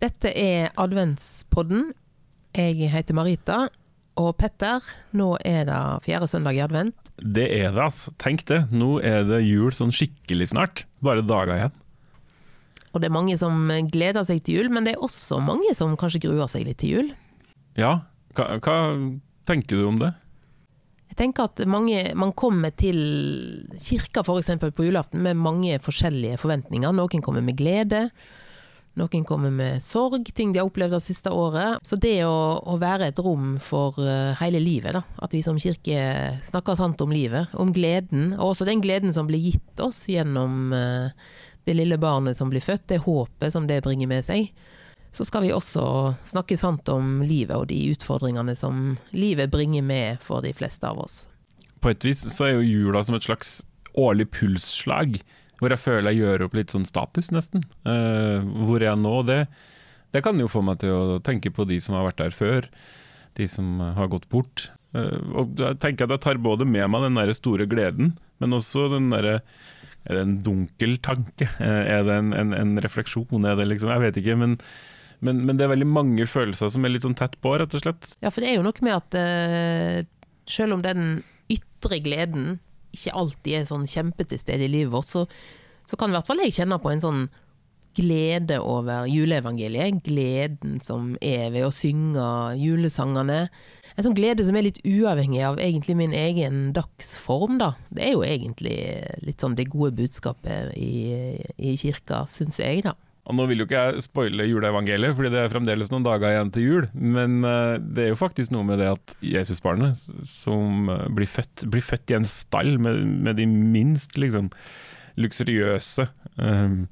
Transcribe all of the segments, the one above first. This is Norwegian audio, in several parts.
Dette er adventspodden. Jeg heter Marita. Og Petter, nå er det fjerde søndag i advent. Det er det, altså. Tenk det. Nå er det jul sånn skikkelig snart. Bare dager igjen. Og det er mange som gleder seg til jul, men det er også mange som kanskje gruer seg litt til jul. Ja, hva, hva tenker du om det? Jeg tenker at mange, Man kommer til kirka f.eks. på julaften med mange forskjellige forventninger. Noen kommer med glede, noen kommer med sorg, ting de har opplevd det siste året. Så det å, å være et rom for uh, hele livet, da. at vi som kirke snakker sant om livet, om gleden, og også den gleden som blir gitt oss gjennom uh, det lille barnet som blir født, det håpet som det bringer med seg. Så skal vi også snakke sant om livet og de utfordringene som livet bringer med for de fleste av oss. På et vis så er jo jula som et slags årlig pulsslag, hvor jeg føler jeg gjør opp litt sånn status, nesten. Uh, hvor jeg nå? Det, det kan jo få meg til å tenke på de som har vært der før, de som har gått bort. Uh, og jeg tenker at jeg tar både med meg den der store gleden, men også den derre er det en dunkel tanke? Eh, er det en, en, en refleksjon? Er det liksom, jeg vet ikke. Men, men, men, det er veldig mange følelser som er litt sånn tett på, rett og slett. Ja, for det er jo noe med at uh, selv om den ytre gleden ikke alltid er sånn kjempe til stede i livet vårt, så, så kan i hvert fall jeg kjenne på en sånn glede over juleevangeliet. Gleden som er ved å synge julesangene en sånn glede som er litt uavhengig av egentlig min egen dagsform, da. Det er jo egentlig litt sånn det gode budskapet i, i kirka, syns jeg, da. Og Nå vil jo ikke jeg spoile juleevangeliet, fordi det er fremdeles noen dager igjen til jul. Men uh, det er jo faktisk noe med det at Jesusbarnet, som uh, blir, født, blir, født, i en stall med, med de minst liksom, luksuriøse um,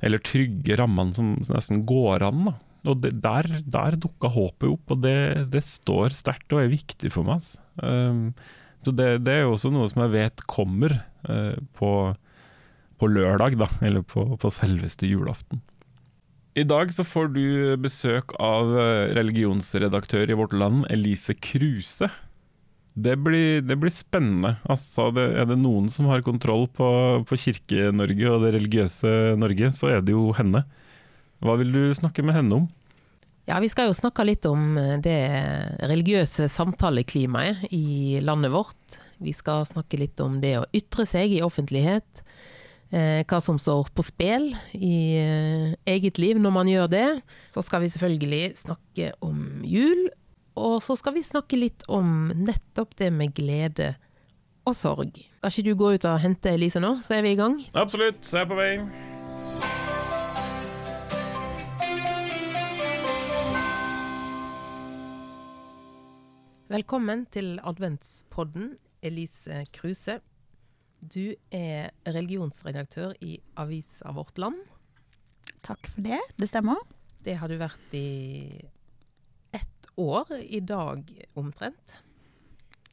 eller trygge rammene som nesten går an. da og det, der, der dukka håpet opp, og det, det står sterkt og er viktig for meg. Um, så det, det, er jo også noe som jeg vet kommer uh, på, på, lørdag, da, eller på, på, selveste julaften. I dag så får du besøk av eh, religionsredaktør i Vårt Land, Elise Kruse. Det blir, det blir, spennende. Altså, det, er det noen som har kontroll på, på Kirke-Norge og det religiøse Norge, så er det jo henne. Hva vil du snakke med henne om? Ja, Vi skal jo snakke litt om eh, det religiøse samtaleklimaet i landet vårt. Vi skal snakke litt om det å ytre seg i offentlighet. Eh, hva som står på spill i eh, eget liv når man gjør det. Så skal vi selvfølgelig snakke om jul. Og så skal vi snakke litt om nettopp det med glede og sorg. Skal ikke du gå ut og hente Elise nå, så er vi i gang? Absolutt, jeg er på vei. Velkommen til adventspodden, Elise Kruse. Du er religionsredaktør i Avisa Vårt Land. Takk for det. Det stemmer. Det har du vært i ett år i dag omtrent.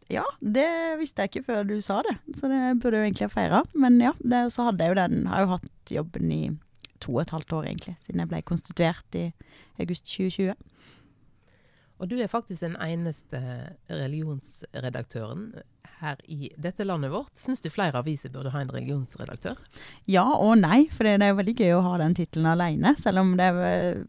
Ja, det visste jeg ikke før du sa det, så det burde jeg egentlig ha feira. Men ja, det, så hadde jeg jo den Har jo hatt jobben i to og et halvt år, egentlig, siden jeg ble konstituert i august 2020. Og du er faktisk den eneste religionsredaktøren her i dette landet vårt. Syns du flere aviser burde ha en religionsredaktør? Ja og nei, for det er veldig gøy å ha den tittelen alene. Selv om det er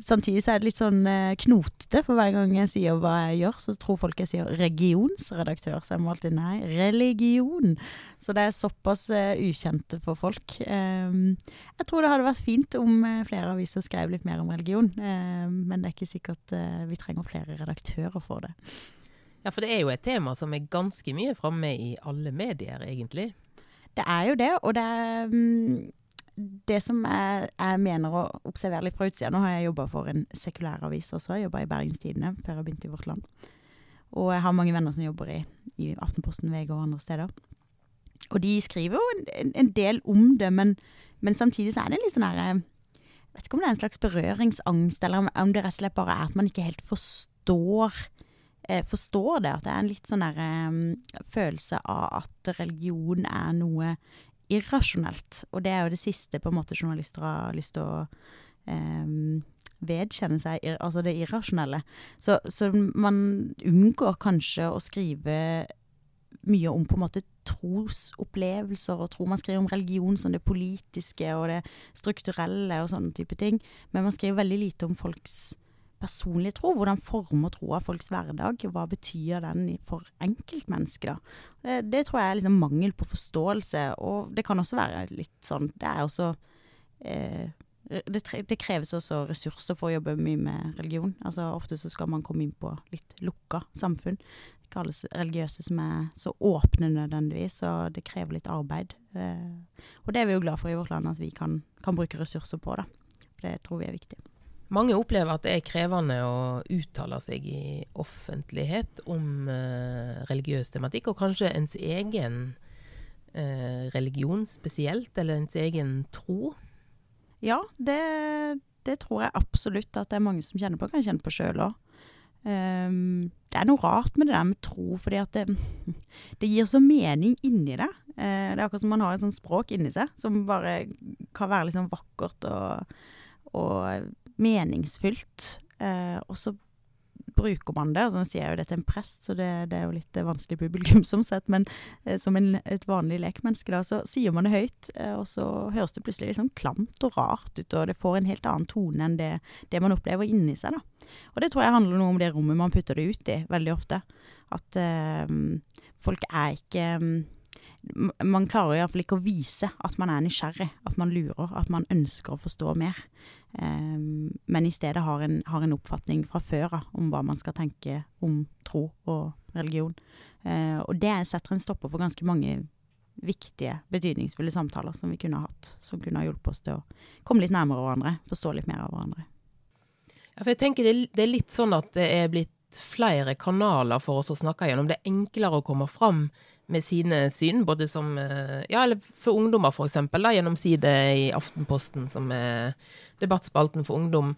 Samtidig så er det litt sånn eh, knotete, for hver gang jeg sier hva jeg gjør, så tror folk jeg sier regionsredaktør, så jeg må alltid nei, religion. Så det er såpass uh, ukjente for folk. Um, jeg tror det hadde vært fint om uh, flere aviser skrev litt mer om religion, uh, men det er ikke sikkert vi trenger flere redaktører for det. Ja, for det er jo et tema som er ganske mye framme i alle medier, egentlig. Det er jo det, og det er um, det som jeg, jeg, mener å observere litt fra utsida Nå har jeg jobba for en sekulær avis også. Jeg jobba i Bergens Tidende før jeg begynte i Vårt Land. Og jeg har mange venner som jobber i, i Aftenposten, VG og andre steder. Og de skriver jo en, en del om det, men, men, samtidig så er det litt sånn herre Jeg vet ikke om det er en slags berøringsangst, eller om det rett og slett bare er at man ikke helt forstår eh, forstår det. At det er en litt sånn der, um, følelse av at religion er noe irrasjonelt. Og det er jo det siste på en måte journalister har lyst til å um, vedkjenne seg, altså det irrasjonelle. Så, så, man unngår kanskje å skrive mye om på en måte trosopplevelser og tro. Man skriver om religion som det politiske og det strukturelle og sånne type ting. Men man skriver veldig lite om folks personlige tro. Hvordan former troa folks hverdag? Hva betyr den for enkeltmennesket, da? Det, det, tror jeg er liksom mangel på forståelse. Og det kan også være litt sånn Det er også eh, det, det, kreves også ressurser for å jobbe mye med religion. Altså Ofte så skal man komme inn på litt lukka samfunn. Ikke alle religiøse som er så åpne nødvendigvis, og det krever litt arbeid. Eh, og det er vi jo glad for i vårt land at vi kan, kan bruke ressurser på. da. Det tror vi er viktig. Mange opplever at det er krevende å uttale seg i offentlighet om uh, religiøs tematikk, og kanskje ens egen uh, religion spesielt, eller ens egen tro. Ja, det, det, tror jeg absolutt at det er mange som kjenner på. Kan kjenne på sjøl òg. Um, det er noe rart med det der med tro, fordi at det, det gir så mening inni det. Uh, det er akkurat som man har et sånt språk inni seg som bare kan være litt sånn vakkert og, og meningsfylt. Eh, og så bruker man det. og så sier jeg jo det til en prest, så det, det er jo litt vanskelig publikum som sett. Men eh, som en, et vanlig lekmenneske, da, så sier man det høyt, eh, og så høres det plutselig sånn klamt og rart ut, og det får en helt annen tone enn det, det man opplever inni seg, da. Og det tror jeg handler noe om det rommet man putter det ut i, veldig ofte. At eh, folk er ikke man klarer iallfall ikke å vise at man er nysgjerrig, at man lurer, at man ønsker å forstå mer. Um, men i stedet har en, har en oppfatning fra før av om hva man skal tenke om tro og religion. Uh, og det setter en stopper for ganske mange viktige, betydningsfulle samtaler som vi kunne ha hatt. Som kunne ha hjulpet oss til å komme litt nærmere hverandre, forstå litt mer av hverandre. Ja, for jeg tenker det, det er litt sånn at det er blitt flere kanaler for oss å snakke gjennom. Det er enklere å komme fram med sine syn, både som eh, Ja, eller for ungdommer, da, gjennom side i Aftenposten, som er debattspalten for ungdom.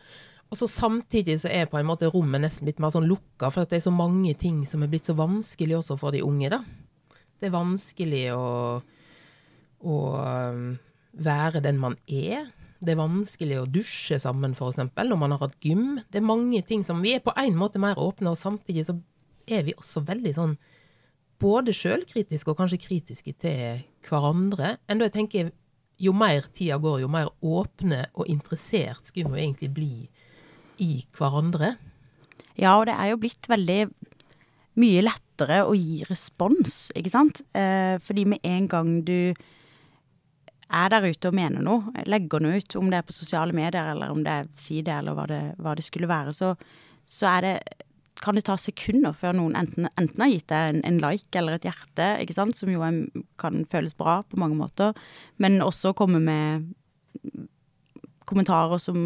Og så samtidig så er på en måte rommet nesten blitt mer sånn lukka, for det er så mange ting som er blitt så vanskelig også for de unge, da. Det er vanskelig å, å um, være den man er. Det er vanskelig å dusje sammen, f.eks., når man har hatt gym. Det er mange ting som Vi er på en måte mer åpne, og samtidig så er vi også veldig sånn både sjølkritiske og kanskje kritiske til hverandre. Enda jeg tenker jo mer tida går, jo mer åpne og interessert skulle vi egentlig bli i hverandre. Ja, og det er jo blitt veldig mye lettere å gi respons, ikke sant. Eh, fordi med en gang du er der ute og mener noe, legger noe ut, om det er på sosiale medier eller om det er side eller hva det, hva det skulle være, så, så er det kan det ta sekunder før noen enten, enten har gitt deg en, en, like eller et hjerte, ikke sant, som jo kan føles bra på mange måter, men også komme med kommentarer som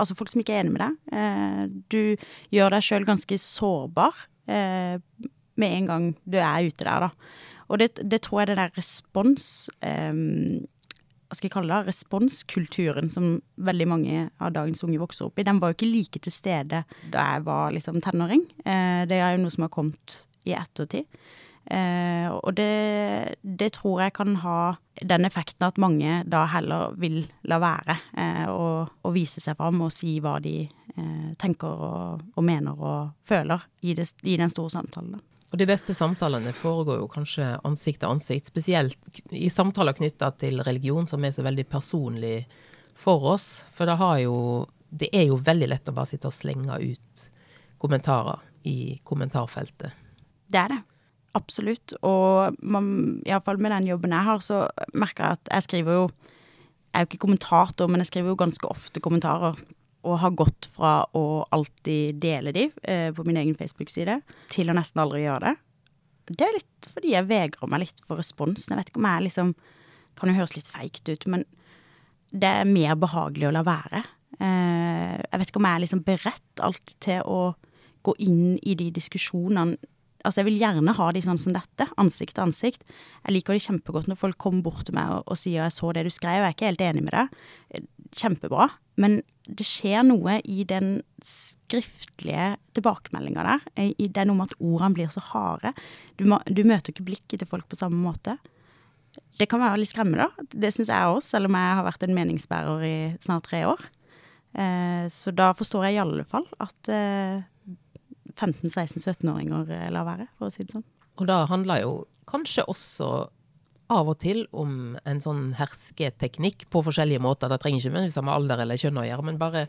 Altså folk som ikke er enig med deg. Eh, du gjør deg sjøl ganske sårbar eh, med en gang du er ute der, da. Og det, det tror jeg det der respons eh, hva skal jeg kalle det, responskulturen som veldig mange av dagens unge vokser opp i, den var jo ikke like til stede da jeg var liksom tenåring. Eh, det er jo noe som har kommet i ettertid. Eh, og det, det, tror jeg kan ha den effekten at mange da heller vil la være eh, å, vise seg fram og si hva de tenker og, og, mener og føler i, det, i den store samtalen. Og de beste samtalene foregår jo kanskje ansikt til ansikt, spesielt i samtaler knytta til religion, som er så veldig personlig for oss. For det jo Det er jo veldig lett å bare sitte og slenge ut kommentarer i kommentarfeltet. Det er det. Absolutt. Og iallfall med den jobben jeg har, så merker jeg at jeg skriver jo Jeg er jo ikke kommentator, men jeg skriver jo ganske ofte kommentarer og har gått fra å alltid dele de eh, på min egen Facebook-side, til å nesten aldri gjøre det. Det er litt fordi jeg vegrer meg litt for responsen. Jeg vet ikke om jeg liksom Kan jo høres litt feigt ut, men det er mer behagelig å la være. Eh, jeg vet ikke om jeg er liksom beredt alltid til å gå inn i de diskusjonene Altså, jeg vil gjerne ha de sånn som dette, ansikt til ansikt. Jeg liker det kjempegodt når folk kommer bort til meg og, og sier 'jeg så det du skrev', jeg er ikke helt enig med det. Kjempebra. Men det skjer noe i den skriftlige tilbakemeldinga der. det den med at ordene blir så harde. Du, du møter ikke blikket til folk på samme måte. Det kan være litt skremmende. Det syns jeg òg, selv om jeg har vært en meningsbærer i snart tre år. Eh, så da forstår jeg i alle fall at eh, 15-16-17-åringer lar være, for å si det sånn. Og da handler jo kanskje også av og til om en sånn hersketeknikk på forskjellige måter. Det trenger ikke nødvendigvis med alder eller kjønn å gjøre, men bare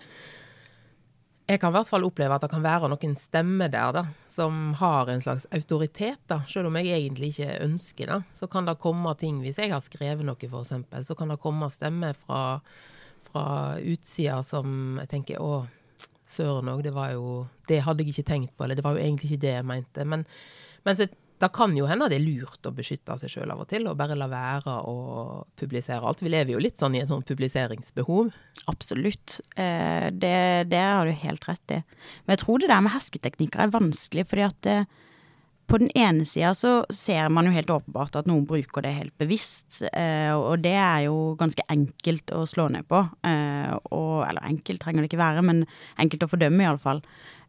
jeg kan i hvert fall oppleve at det kan være noen stemmer der da, som har en slags autoritet. da, Selv om jeg egentlig ikke ønsker det. Så kan det komme ting, hvis jeg har skrevet noe f.eks., så kan det komme stemmer fra, fra utsida som jeg tenker å, søren òg, det var jo Det hadde jeg ikke tenkt på, eller det var jo egentlig ikke det jeg mente. Men mens jeg det kan jo hende det er lurt å beskytte seg sjøl av og til, og bare la være å publisere alt. Vi lever jo litt sånn i et sånn publiseringsbehov. Absolutt. Eh, det, det, har du helt rett i. Men jeg tror det der med hersketeknikker er vanskelig, fordi at det, på den ene sida så ser man jo helt åpenbart at noen bruker det helt bevisst, eh, og det er jo ganske enkelt å slå ned på. Eh, og, eller enkelt trenger det ikke være, men enkelt å fordømme iallfall.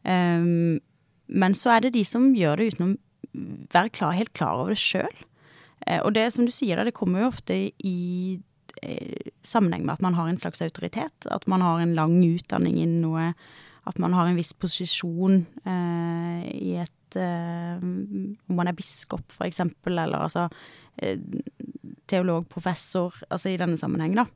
Men så er det de som gjør det utenom være klar, helt klar over det sjøl. Eh, og det som du sier, da, det kommer jo ofte i eh, sammenheng med at man har en slags autoritet. At man har en lang utdanning innen noe. At man har en viss posisjon eh, i et eh, Om man er biskop, for eksempel, eller altså eh, teolog, professor, altså i denne sammenheng, da.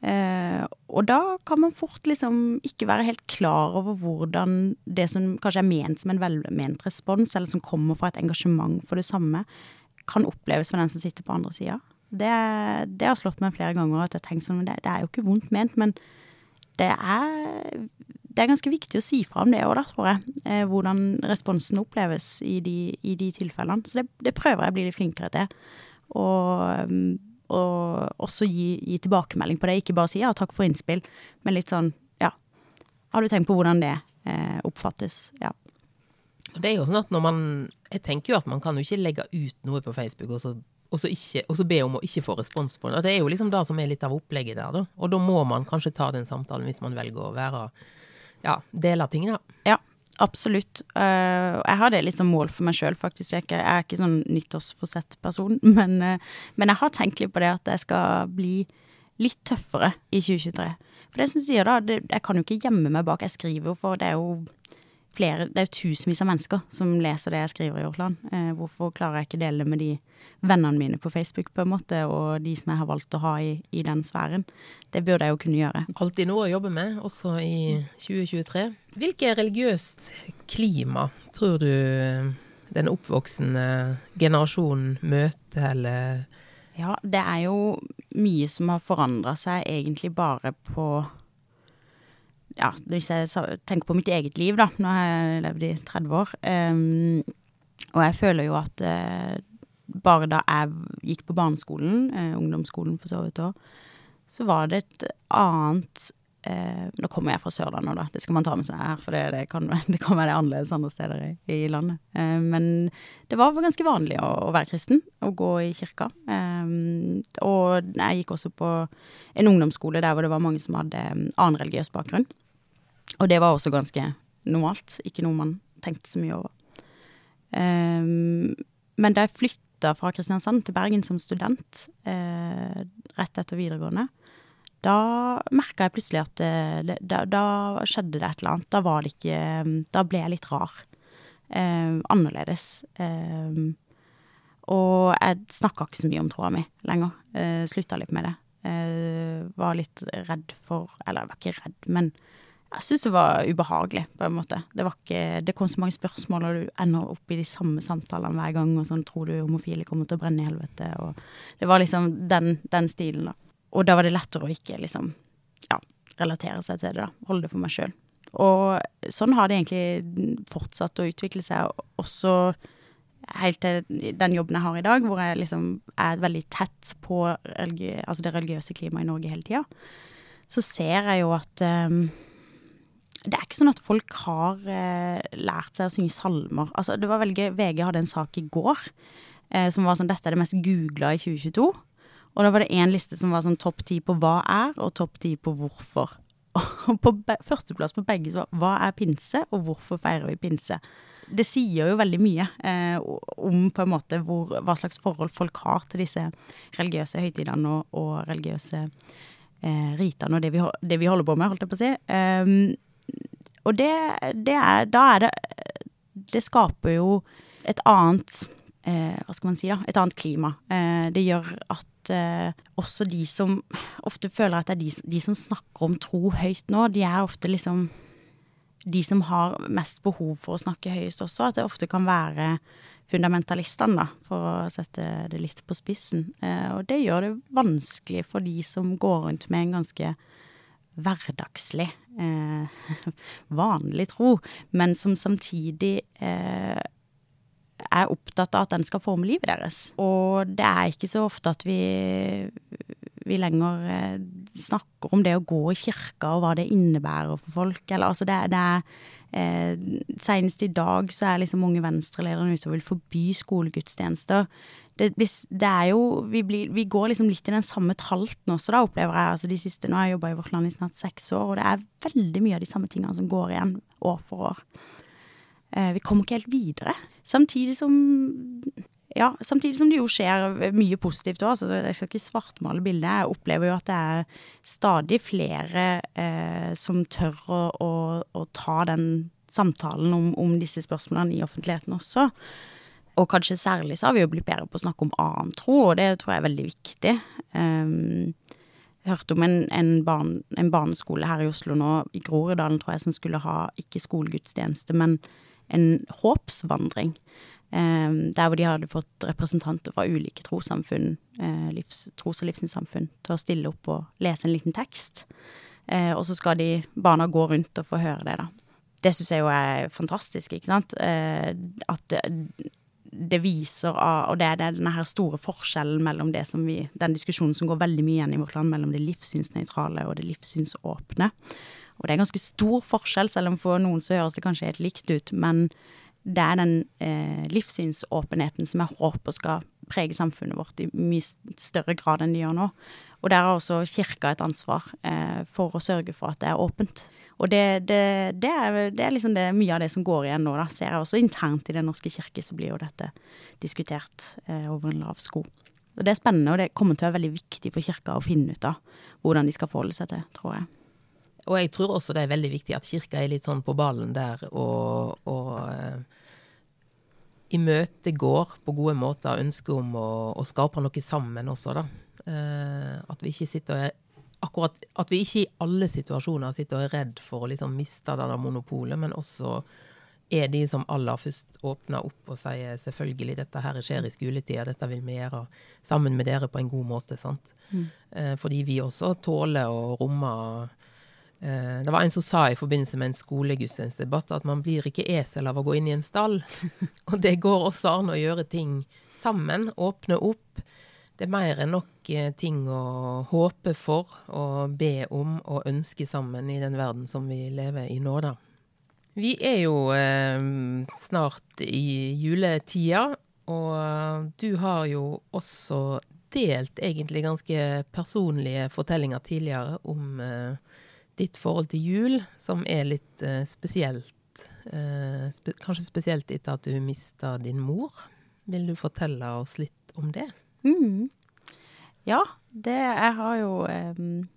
Eh, og da kan man fort liksom ikke være helt klar over hvordan det som kanskje er ment som en velment respons, eller som kommer fra et engasjement for det samme, kan oppleves for den som sitter på andre sida. Det, det, har slått meg flere ganger at jeg tenker sånn det, det er jo ikke vondt ment, men det er, det er ganske viktig å si fra om det òg, da, tror jeg. Eh, hvordan responsen oppleves i de, i de tilfellene. Så det, prøver jeg å bli litt flinkere til. Og og også gi, gi, tilbakemelding på det. Ikke bare si ja, takk for innspill, men litt sånn ja, har du tenkt på hvordan det eh, oppfattes? Ja. Det er jo sånn at når man Jeg tenker jo at man kan jo ikke legge ut noe på Facebook og så, og så, ikke, og så be om å ikke få respons på det. Og det er jo liksom det som er litt av opplegget der, da. Og da må man kanskje ta den samtalen hvis man velger å være ja, dele ting, da. Ja. Absolutt. Uh, jeg har det litt som mål for meg sjøl, faktisk. Jeg er, ikke, jeg er ikke sånn nyttårsforsett-person, men, uh, men, jeg har tenkt litt på det at jeg skal bli litt tøffere i 2023. For det som sier da, det, jeg kan jo ikke gjemme meg bak. Jeg skriver jo for det er jo flere, det er jo tusenvis av mennesker som leser det jeg skriver i Orkland. Uh, hvorfor klarer jeg ikke dele med de vennene mine på Facebook, på en måte, og de som jeg har valgt å ha i, i den sfæren? Det burde jeg jo kunne gjøre. Alltid noe å jobbe med, også i 2023. Hvilket religiøst klima tror du den oppvoksende generasjonen møter, eller Ja, det er jo mye som har forandra seg egentlig bare på ja, hvis jeg tenker på mitt eget liv, da. Nå har jeg levd i 30 år. Um, og jeg føler jo at uh, bare da jeg gikk på barneskolen, uh, ungdomsskolen for så vidt òg, så var det et annet uh, Nå kommer jeg fra Sørlandet, da, det skal man ta med seg her, for det, det, kan, det kan, være annerledes andre steder i, i landet. men det var ganske vanlig å, å, være kristen, å gå i kirka. Eh, og jeg gikk også på en ungdomsskole der hvor det var mange som hadde annen religiøs bakgrunn. Og det var også ganske normalt, ikke noe man tenkte så mye over. Um, men da jeg flytta fra Kristiansand til Bergen som student, uh, rett etter videregående, da merka jeg plutselig at det, da, da, skjedde det et eller annet. Da var det ikke Da ble jeg litt rar. Eh, annerledes. Eh, og jeg snakka ikke så mye om troa mi lenger. Eh, slutta litt med det. Eh, var litt redd for Eller jeg var ikke redd, men jeg syntes det var ubehagelig, på en måte. Det, ikke, det, kom så mange spørsmål, og du ender opp i de samme samtalene hver gang. Og sånn, tror du homofile kommer til å brenne i helvete? Og det var liksom den, den stilen, da. Og da var det lettere å ikke liksom, ja, relatere seg til det, da. Holde det for meg sjøl. Og sånn har det egentlig fortsatt å utvikle seg, også helt til den jobben jeg har i dag, hvor jeg liksom er veldig tett på altså det religiøse klimaet i Norge hele tida. Så ser jeg jo at um, det er ikke sånn at folk har uh, lært seg å synge salmer. Altså, det var veldig VG hadde en sak i går eh, som var sånn 'Dette er det mest googla i 2022'. Og da var det én liste som var sånn topp ti på hva er, og topp ti på hvorfor. Og på førsteplass på begge så var 'Hva er pinse', og 'Hvorfor feirer vi pinse'? Det sier jo veldig mye eh, om på en måte hvor, hva slags forhold folk har til disse religiøse høytidene og, og religiøse eh, ritene og det vi, det vi, holder på med, holdt jeg på å si. Um, og det, det er Da er det Det skaper jo et annet eh, hva skal man si da, et annet klima. Eh, det gjør at eh, også de som ofte føler at det er de, de, som snakker om tro høyt nå, de er ofte liksom de som har mest behov for å snakke høyest også. At det ofte kan være fundamentalistene, da, for å sette det litt på spissen. Eh, og det gjør det vanskelig for de som går rundt med en ganske hverdagslig, eh, vanlig tro, men som samtidig eh, er opptatt av at den skal forme livet deres. Og det er ikke så ofte at vi, vi lenger eh, snakker om det å gå i kirka og hva det innebærer for folk. Eller altså det, det er eh, Senest i dag så er liksom mange venstreledere ute og vil forby skolegudstjenester. Det, det, er jo vi, blir, vi, går liksom litt i den samme tralten også, da, opplever jeg. Altså de siste, nå har jeg jobba i Vårt Land i snart seks år, og det er veldig mye av de samme tingene som går igjen år for år. Eh, vi kommer ikke helt videre. Samtidig som ja, samtidig som det jo skjer mye positivt òg. så jeg skal ikke svartmale bildet. Jeg opplever jo at det er stadig flere eh, som tør å, å, å, ta den samtalen om, om, disse spørsmålene i offentligheten også. Og kanskje særlig så har vi jo blitt bedre på å snakke om annen tro, og det tror jeg er veldig viktig. Um, jeg hørte om en, en, barn, en, barneskole her i Oslo nå, i Groruddalen tror jeg, som skulle ha ikke skolegudstjeneste, men en håpsvandring. Eh, der hvor de hadde fått representanter fra ulike trossamfunn, eh, tros- og livssynssamfunn, til å stille opp og lese en liten tekst. Eh, og så skal de barna gå rundt og få høre det, da. Det syns jeg jo er fantastisk, ikke sant. at det, det viser Og det er denne her store forskjellen mellom det som vi Den diskusjonen som går veldig mye igjen i vårt land mellom det livssynsnøytrale og det livssynsåpne. Og det er ganske stor forskjell, selv om for noen så høres det kanskje helt likt ut. Men det er den eh, livssynsåpenheten som jeg håper skal prege samfunnet vårt i mye større grad enn det gjør nå. Og der har også kirka et ansvar eh, for å sørge for at det er åpent. Og det, det, det, er, det er, liksom mye av det som går igjen nå, da. Ser jeg også internt i Den norske kirke, så blir jo dette diskutert eh, over en lav sko. Og det er spennende, og det kommer til å være veldig viktig for kirka å finne ut av hvordan de skal forholde seg til, tror jeg. Og jeg tror også det er veldig viktig at kirka er litt sånn på ballen der og, og uh, imøtegår på gode måter ønsket om å, å, skape noe sammen også, da. Uh, at vi ikke sitter og er akkurat, At vi ikke i alle situasjoner sitter og er redd for å liksom miste det monopolet, men også er de som aller først åpner opp og sier selvfølgelig, dette her skjer i skoletida, dette vil vi gjøre sammen med dere på en god måte. sant? Mm. Eh, fordi vi også tåler å romme det var en som sa i forbindelse med en skolegudstjenestedebatt at man blir ikke esel av å gå inn i en stall. Og det går også an å gjøre ting sammen, åpne opp. Det er mer enn nok eh, ting å håpe for og be om og ønske sammen i den verden som vi lever i nå, da. Vi er jo eh, snart i juletida, og du har jo også delt egentlig ganske personlige fortellinger tidligere om eh, ditt forhold til jul, som er litt uh, spesielt. Uh, spe kanskje spesielt etter at du mista din mor. Vil du fortelle oss litt om det? Mm. Ja, det Jeg har jo um,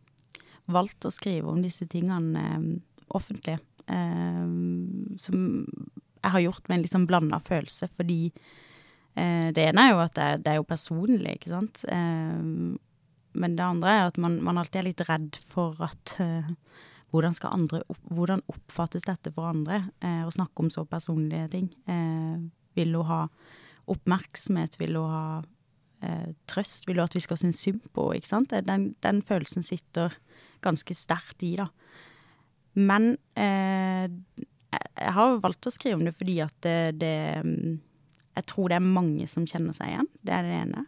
valgt å skrive om disse tingene um, offentlig. Um, som jeg har gjort med en litt sånn blanda følelse, fordi uh, det ene er jo at det, det er jo personlig, ikke sant. Men det andre er at man, man alltid er litt redd for at hvordan, skal andre, hvordan oppfattes dette for andre? Eh, å snakke om så personlige ting. Eh, vil hun ha oppmerksomhet? Vil hun ha eh, trøst? Vil hun at vi skal synes synd på henne? Den, den, følelsen sitter ganske sterkt i, da. Men eh, jeg har valgt å skrive om det fordi at det, det Jeg tror det er mange som kjenner seg igjen. Det er det ene.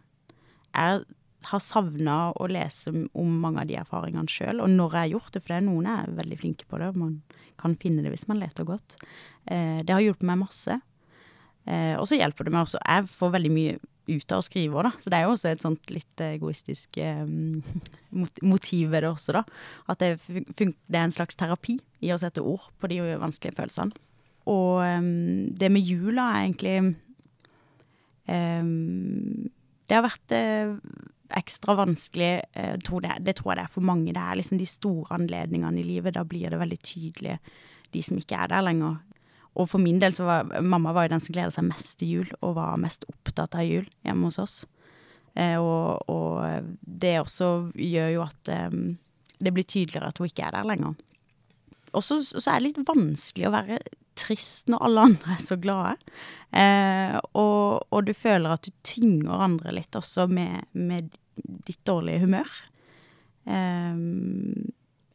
Jeg har savna å lese om mange av de erfaringene sjøl. Og når jeg har gjort det, for det er noen er veldig flinke på det, og man kan finne det hvis man leter godt. Eh, det har hjulpet meg masse. Eh, og så hjelper det meg også Jeg får veldig mye ut av å skrive òg, da. Så det er jo også et sånt litt egoistisk eh, motiv ved det også, da. At det, det, er en slags terapi i å sette ord på de vanskelige følelsene. Og um, det med jula er egentlig um, Det har vært uh, ekstra vanskelig. Eh, tror det, det, tror jeg det er for mange. Det er liksom de store anledningene i livet. Da blir det veldig tydelig, de som ikke er der lenger. og for min del så var mamma var jo den som gleda seg mest til jul, og var mest opptatt av jul hjemme hos oss. Eh, og, og, det også gjør jo at eh, det blir tydeligere at hun ikke er der lenger. Og så er det litt vanskelig å være trist når alle andre er så glade. Eh, og, og, du føler at du tynger andre litt også med, med ditt dårlige humør. Eh,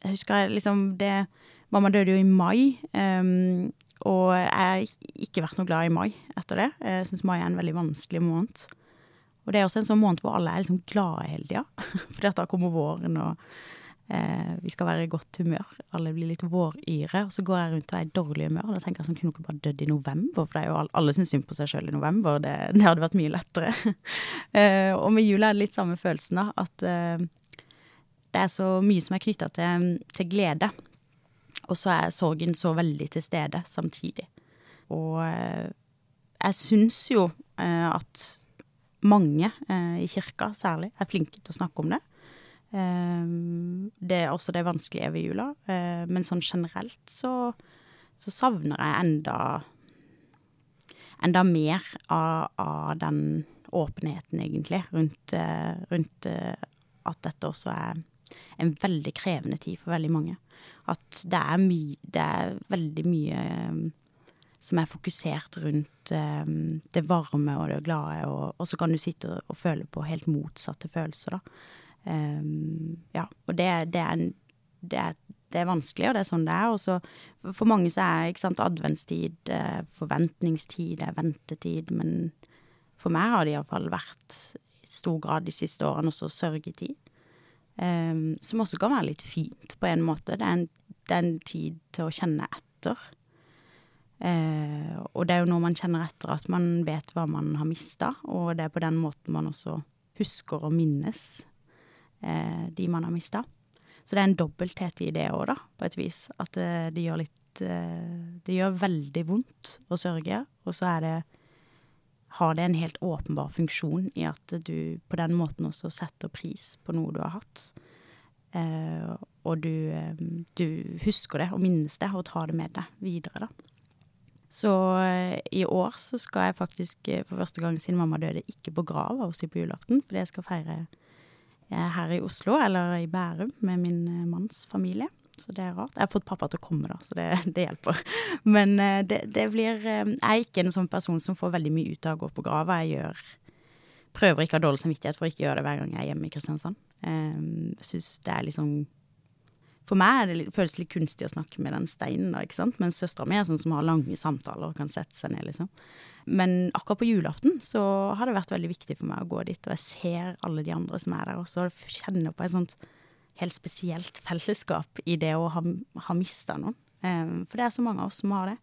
jeg husker liksom det Mamma døde jo i mai, Eh, og jeg har ikke vært noe glad i mai etter det. Jeg syns mai er en veldig vanskelig måned. Og det er også en sånn måned hvor alle er liksom glade hele tida. Fordi da kommer våren, og eh, vi skal være i godt humør. Alle blir litt våryre. Og så går jeg rundt og er i dårlig humør. Og da tenker jeg sånn, kunne dere bare dødd i november? For jo alle syns synd på seg sjøl i november. Det, det, hadde vært mye lettere. eh, og med jula er det litt samme følelsen, da. At eh, det er så mye som er knytta til, til glede. Og så er sorgen så veldig til stede samtidig. Og eh, jeg syns jo eh, at mange eh, i kirka særlig er flinke til å snakke om det. Det er også det vanskelige ved jula. Men sånn generelt så, så savner jeg enda enda mer av, av den åpenheten, egentlig, rundt, rundt at dette også er en veldig krevende tid for veldig mange. At det er, my, det er veldig mye um, som er fokusert rundt um, det varme og det glade, og, og, så kan du sitte og føle på helt motsatte følelser, da. Um, ja, og det, det, er, det, er, det, er, vanskelig, og det er sånn det er. Og for mange så er ikke sant, adventstid eh, forventningstid, det er ventetid, men for meg har det iallfall vært i stor grad de siste årene også sørgetid. Um, som også kan være litt fint, på en måte. Det er en, det er en tid til å kjenne etter. Uh, og det er jo når man kjenner etter at man vet hva man har mista, og det er på den måten man også husker og minnes de man har mista. Så det er en dobbelthet i det òg, på et vis. At uh, det gjør litt Det gjør veldig vondt å sørge, og så er det har det en helt åpenbar funksjon i at du på den måten også setter pris på noe du har hatt. Eh, og du, eh, du, husker det og minnes det og tar det med deg videre, da. Så eh, i år så skal jeg faktisk eh, for første gang siden mamma døde ikke på grava hos på julaften, fordi jeg skal feire eh, her i Oslo, eller i Bærum, med min eh, manns familie så det er rart. Jeg har fått pappa til å komme, da, så det, det hjelper. Men uh, det, det, blir Jeg er ikke en sånn person som får veldig mye ut av å gå på grava. Jeg gjør Prøver ikke å ha dårlig samvittighet for å ikke gjøre det hver gang jeg er hjemme i Kristiansand. Jeg syns det er liksom For meg er det litt, føles det litt kunstig å snakke med den steinen, da, ikke sant. Mens søstera mi er sånn som har lange samtaler og kan sette seg ned, liksom. Men akkurat på julaften så har det vært veldig viktig for meg å gå dit, og jeg ser alle de andre som er der også, og kjenner på et sånt helt spesielt fellesskap i det å ha, ha mista noen. Um, for det er så mange av oss som har det.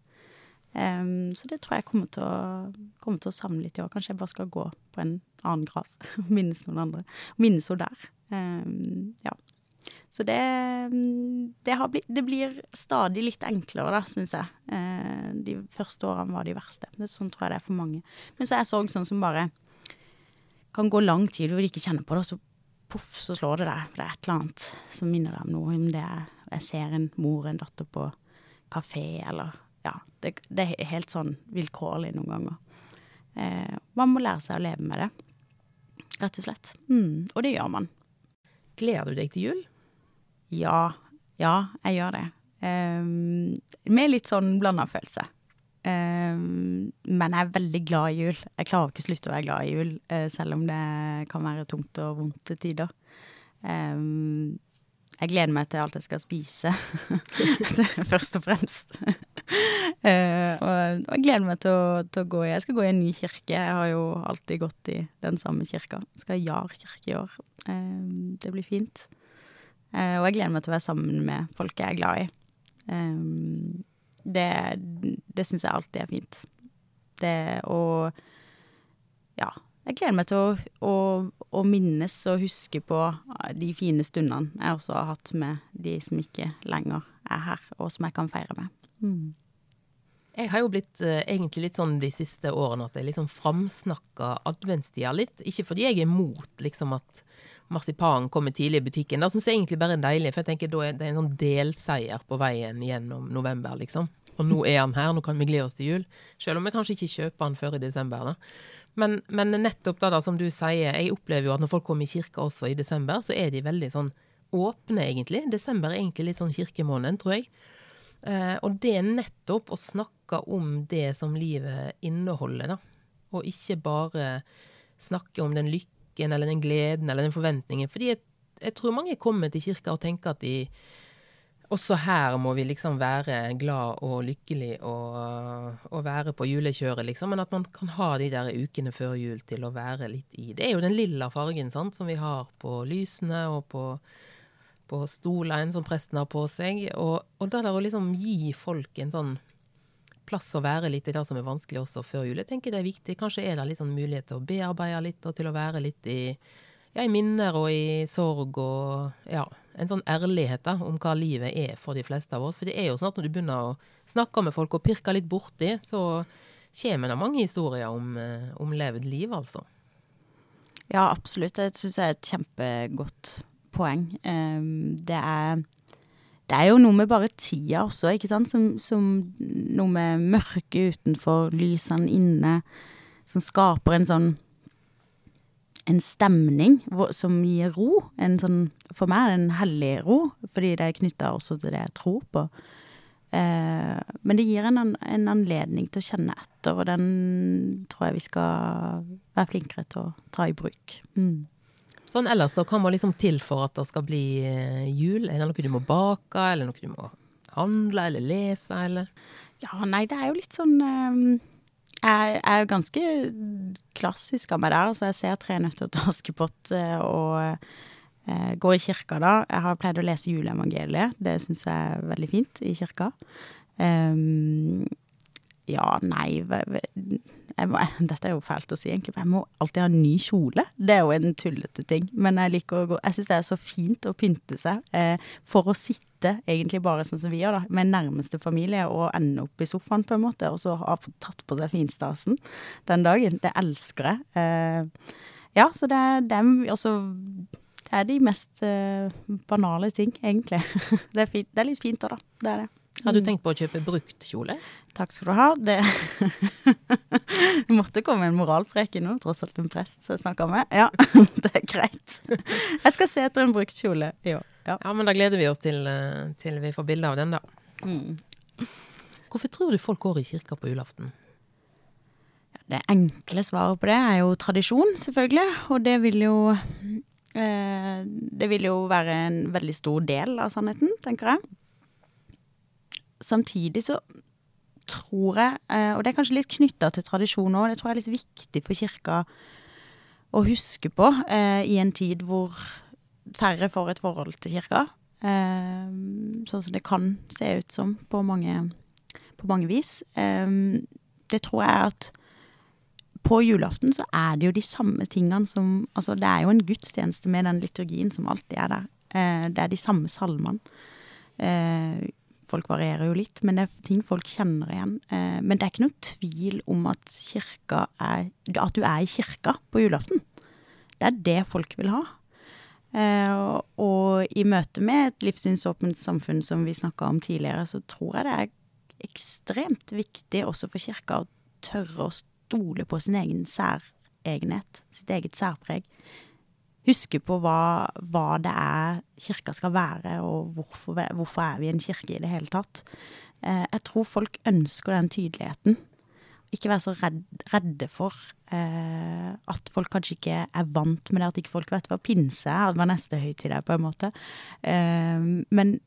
Um, så det tror jeg kommer til, å, kommer til å savne litt i år. Kanskje jeg bare skal gå på en annen grav og minnes noen andre. Minnes henne der. Um, ja. Så det, det, blitt, det, blir stadig litt enklere, da, syns jeg. Uh, de første årene var de verste. Sånn tror jeg det er for mange. Men så er sorg sånn som bare kan gå lang tid hvor du ikke kjenner på det, og så poff, så slår det deg. For det er et eller annet som minner deg om noe. Om det er jeg ser en mor og en datter på kafé, eller Ja. Det, det er helt sånn vilkårlig noen ganger. Eh, man må lære seg å leve med det, rett og slett. Mm, og det gjør man. Gleder du deg til jul? Ja. Ja, jeg gjør det. Um, med litt sånn blanda følelse. Um, men jeg er veldig glad i jul. Jeg klarer ikke å slutte å være glad i jul, uh, selv om det kan være tungt og vondt til tider. Um, jeg gleder meg til alt jeg skal spise, først og fremst. uh, og, jeg gleder meg til å, til å, gå i Jeg skal gå i en ny kirke. Jeg har jo alltid gått i den samme kirka. Jeg skal i Jar kirke i år. Um, det blir fint. Uh, og jeg gleder meg til å være sammen med folk jeg er glad i. Um, det, det syns jeg alltid er fint. Det å Ja. Jeg gleder meg til å, å, å, minnes og huske på de fine stundene jeg også har hatt med de som ikke lenger er her, og som jeg kan feire med. Mm. Jeg har jo blitt uh, egentlig litt sånn de siste årene at jeg liksom framsnakker adventstida litt. Ikke fordi jeg er imot liksom at marsipan kommer tidlig i butikken. Det syns jeg egentlig bare er deilig, for jeg tenker da er det en sånn delseier på veien gjennom november, liksom. og nå er han her, nå kan vi glede oss til jul. Selv om vi kanskje ikke kjøper han før i desember. da. Men, men nettopp da, da, som du sier, jeg opplever jo at når folk kommer i kirka også i desember, så er de veldig sånn åpne, egentlig. Desember er egentlig litt sånn kirkemåneden, tror jeg. Eh, og det er nettopp å snakke om det som livet inneholder, da. Og ikke bare snakke om den lykken eller den gleden eller den forventningen. Fordi jeg, jeg tror mange kommer til kirka og tenker at de også her må vi liksom være glad og lykkelig og, og, være på julekjøret, liksom. Men at man kan ha de der ukene før jul til å være litt i. Det er jo den lilla fargen sant, som vi har på lysene og på, på stolene som presten har på seg. Og, og da der å liksom gi folk en sånn plass å være litt i det som er vanskelig også før jul. Jeg tenker det er viktig. Kanskje er det litt sånn mulighet til å bearbeide litt, og til å være litt i, ja, i minner og i sorg og ja en sånn ærlighet da, om hva livet er for de fleste av oss. For det er jo sånn at når du begynner å snakke med folk og pirke litt borti, så kommer det mange historier om, eh, om levd liv, altså. Ja, absolutt. Det syns jeg er et kjempegodt poeng. Um, det er det er jo noe med bare tida også, ikke sant, som, som noe med mørket utenfor, lysene inne, som skaper en sånn en stemning som gir ro. En sånn, for meg er det en hellig ro, fordi det er knytta også til det jeg tror på. Eh, men det gir en, en, anledning til å kjenne etter, og den tror jeg vi skal være flinkere til å ta i bruk. Mm. Sånn ellers, da, hva må liksom til for at det skal bli eh, jul? Er det noe du må bake, eller noe du må handle eller lese, eller? Ja, nei, det er jo litt sånn um jeg er ganske klassisk av meg der. Så jeg ser Tre nøtter til Askepott eh, og eh, går i kirka da. Jeg har pleid å lese juleevangeliet. Det syns jeg er veldig fint i kirka. Um, ja, nei må, Dette er jo fælt å si, egentlig. Jeg må alltid ha en ny kjole. Det er jo en tullete ting. Men jeg liker å gå Jeg syns det er så fint å pynte seg eh, for å sitte, egentlig bare sånn som vi gjør, da, med nærmeste familie og ende opp i sofaen, på en måte, og så ha tatt på seg finstasen den dagen. Det elsker jeg. Eh, ja, så det er dem Altså det er de mest uh, banale ting, egentlig. det, er fint, det, er litt fint òg, da. Det er det. Har du mm. tenkt på å kjøpe brukt kjole? Takk skal du ha. Det, det måtte komme en moralpreken nå, tross alt en prest som jeg snakker med. Ja, det er greit. Jeg skal se etter en brukt kjole i år. Ja. ja. men da gleder vi oss til, eh, til vi får bilde av den, da. Mm. Hvorfor tror du folk går i kirka på julaften? Det enkle svaret på det er jo tradisjon, selvfølgelig. Og det vil jo eh, Det vil jo være en veldig stor del av sannheten, tenker jeg samtidig så tror jeg, eh, og det er kanskje litt knytta til tradisjon òg, det tror jeg er litt viktig for kirka å huske på eh, i en tid hvor færre får et forhold til kirka. Eh, sånn som det kan se ut som på mange, på mange vis. Det tror jeg at på julaften så er det jo de samme tingene som Altså, det er jo en gudstjeneste med den liturgien som alltid er der. Det er de samme salmene. Folk varierer jo litt, men det er ting folk kjenner igjen. Eh, men det er ikke noe tvil om at, er, at du er i kirka på julaften. Det er det folk vil ha. Eh, og i møte med et livssynsåpent samfunn som vi snakka om tidligere, så tror jeg det er ekstremt viktig også for kirka å tørre å stole på sin egen særegenhet, sitt eget særpreg huske på hva, hva, det er kirka skal være, og hvorfor, hvorfor, er vi en kirke i det hele tatt. Eh, jeg tror folk ønsker den tydeligheten. Ikke være så redd, redde for eh, at folk kanskje ikke er vant med det, at ikke folk vet hva pinse er, hva neste høytid er, på en måte. Eh, men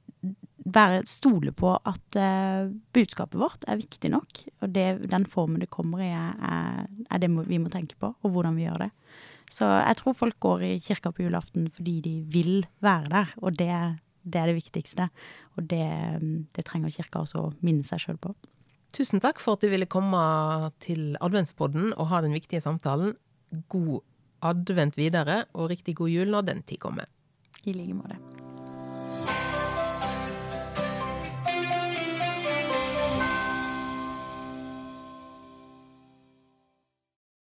være, stole på at eh, budskapet vårt er viktig nok, og det, den formen det kommer i, er, er det vi må tenke på, og hvordan vi gjør det. Så jeg tror folk går i kirka på julaften fordi de vil være der, og det, det er det viktigste. Og det, det trenger kirka også å minne seg sjøl på. Tusen takk for at du ville komme til adventspodden og ha den viktige samtalen. God advent videre, og riktig god jul når den tid kommer. I like måte.